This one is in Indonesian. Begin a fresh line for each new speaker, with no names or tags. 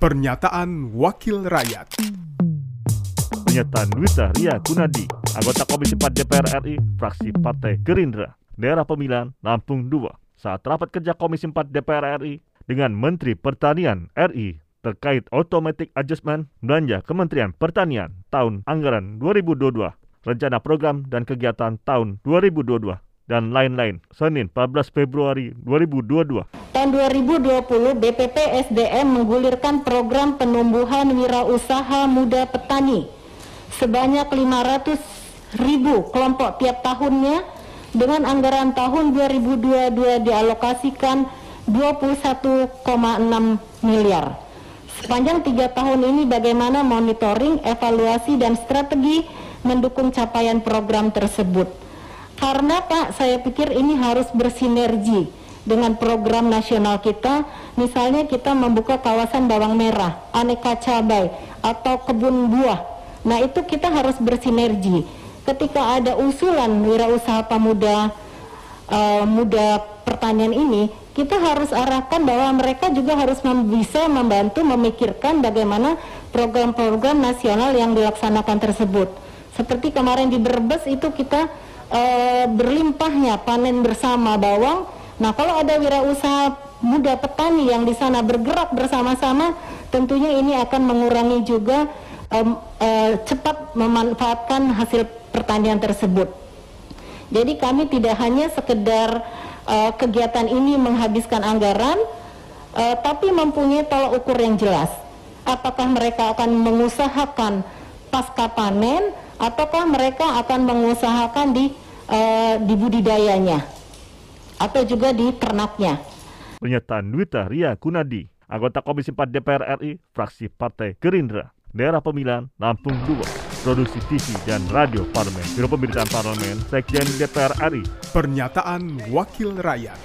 Pernyataan Wakil Rakyat
Pernyataan Wita Ria Kunadi, anggota Komisi 4 DPR RI, fraksi Partai Gerindra, daerah pemilihan Lampung II, saat rapat kerja Komisi 4 DPR RI dengan Menteri Pertanian RI terkait automatic adjustment belanja Kementerian Pertanian tahun anggaran 2022, rencana program dan kegiatan tahun 2022, dan lain-lain, Senin 14 Februari 2022.
Tahun 2020, BPP SDM menggulirkan program penumbuhan wirausaha muda petani sebanyak 500 ribu kelompok tiap tahunnya dengan anggaran tahun 2022 dialokasikan 21,6 miliar. Sepanjang tiga tahun ini bagaimana monitoring, evaluasi, dan strategi mendukung capaian program tersebut. Karena Pak, saya pikir ini harus bersinergi dengan program nasional kita. Misalnya kita membuka kawasan bawang merah, aneka cabai, atau kebun buah. Nah itu kita harus bersinergi. Ketika ada usulan wirausaha pemuda uh, muda pertanian ini, kita harus arahkan bahwa mereka juga harus mem bisa membantu memikirkan bagaimana program-program nasional yang dilaksanakan tersebut. Seperti kemarin di Brebes itu kita e, berlimpahnya panen bersama bawang. Nah, kalau ada wirausaha muda petani yang di sana bergerak bersama-sama, tentunya ini akan mengurangi juga e, e, cepat memanfaatkan hasil pertanian tersebut. Jadi kami tidak hanya sekedar e, kegiatan ini menghabiskan anggaran, e, tapi mempunyai tolak ukur yang jelas. Apakah mereka akan mengusahakan pasca panen ataukah mereka akan mengusahakan di uh, di budidayanya atau juga di ternaknya.
Pernyataan Nwita Ria Kunadi, anggota Komisi 4 DPR RI, fraksi Partai Gerindra, daerah pemilihan Lampung II, produksi TV dan radio Parlemen, Biro Pemberitaan Parlemen, Sekjen DPR RI.
Pernyataan Wakil Rakyat.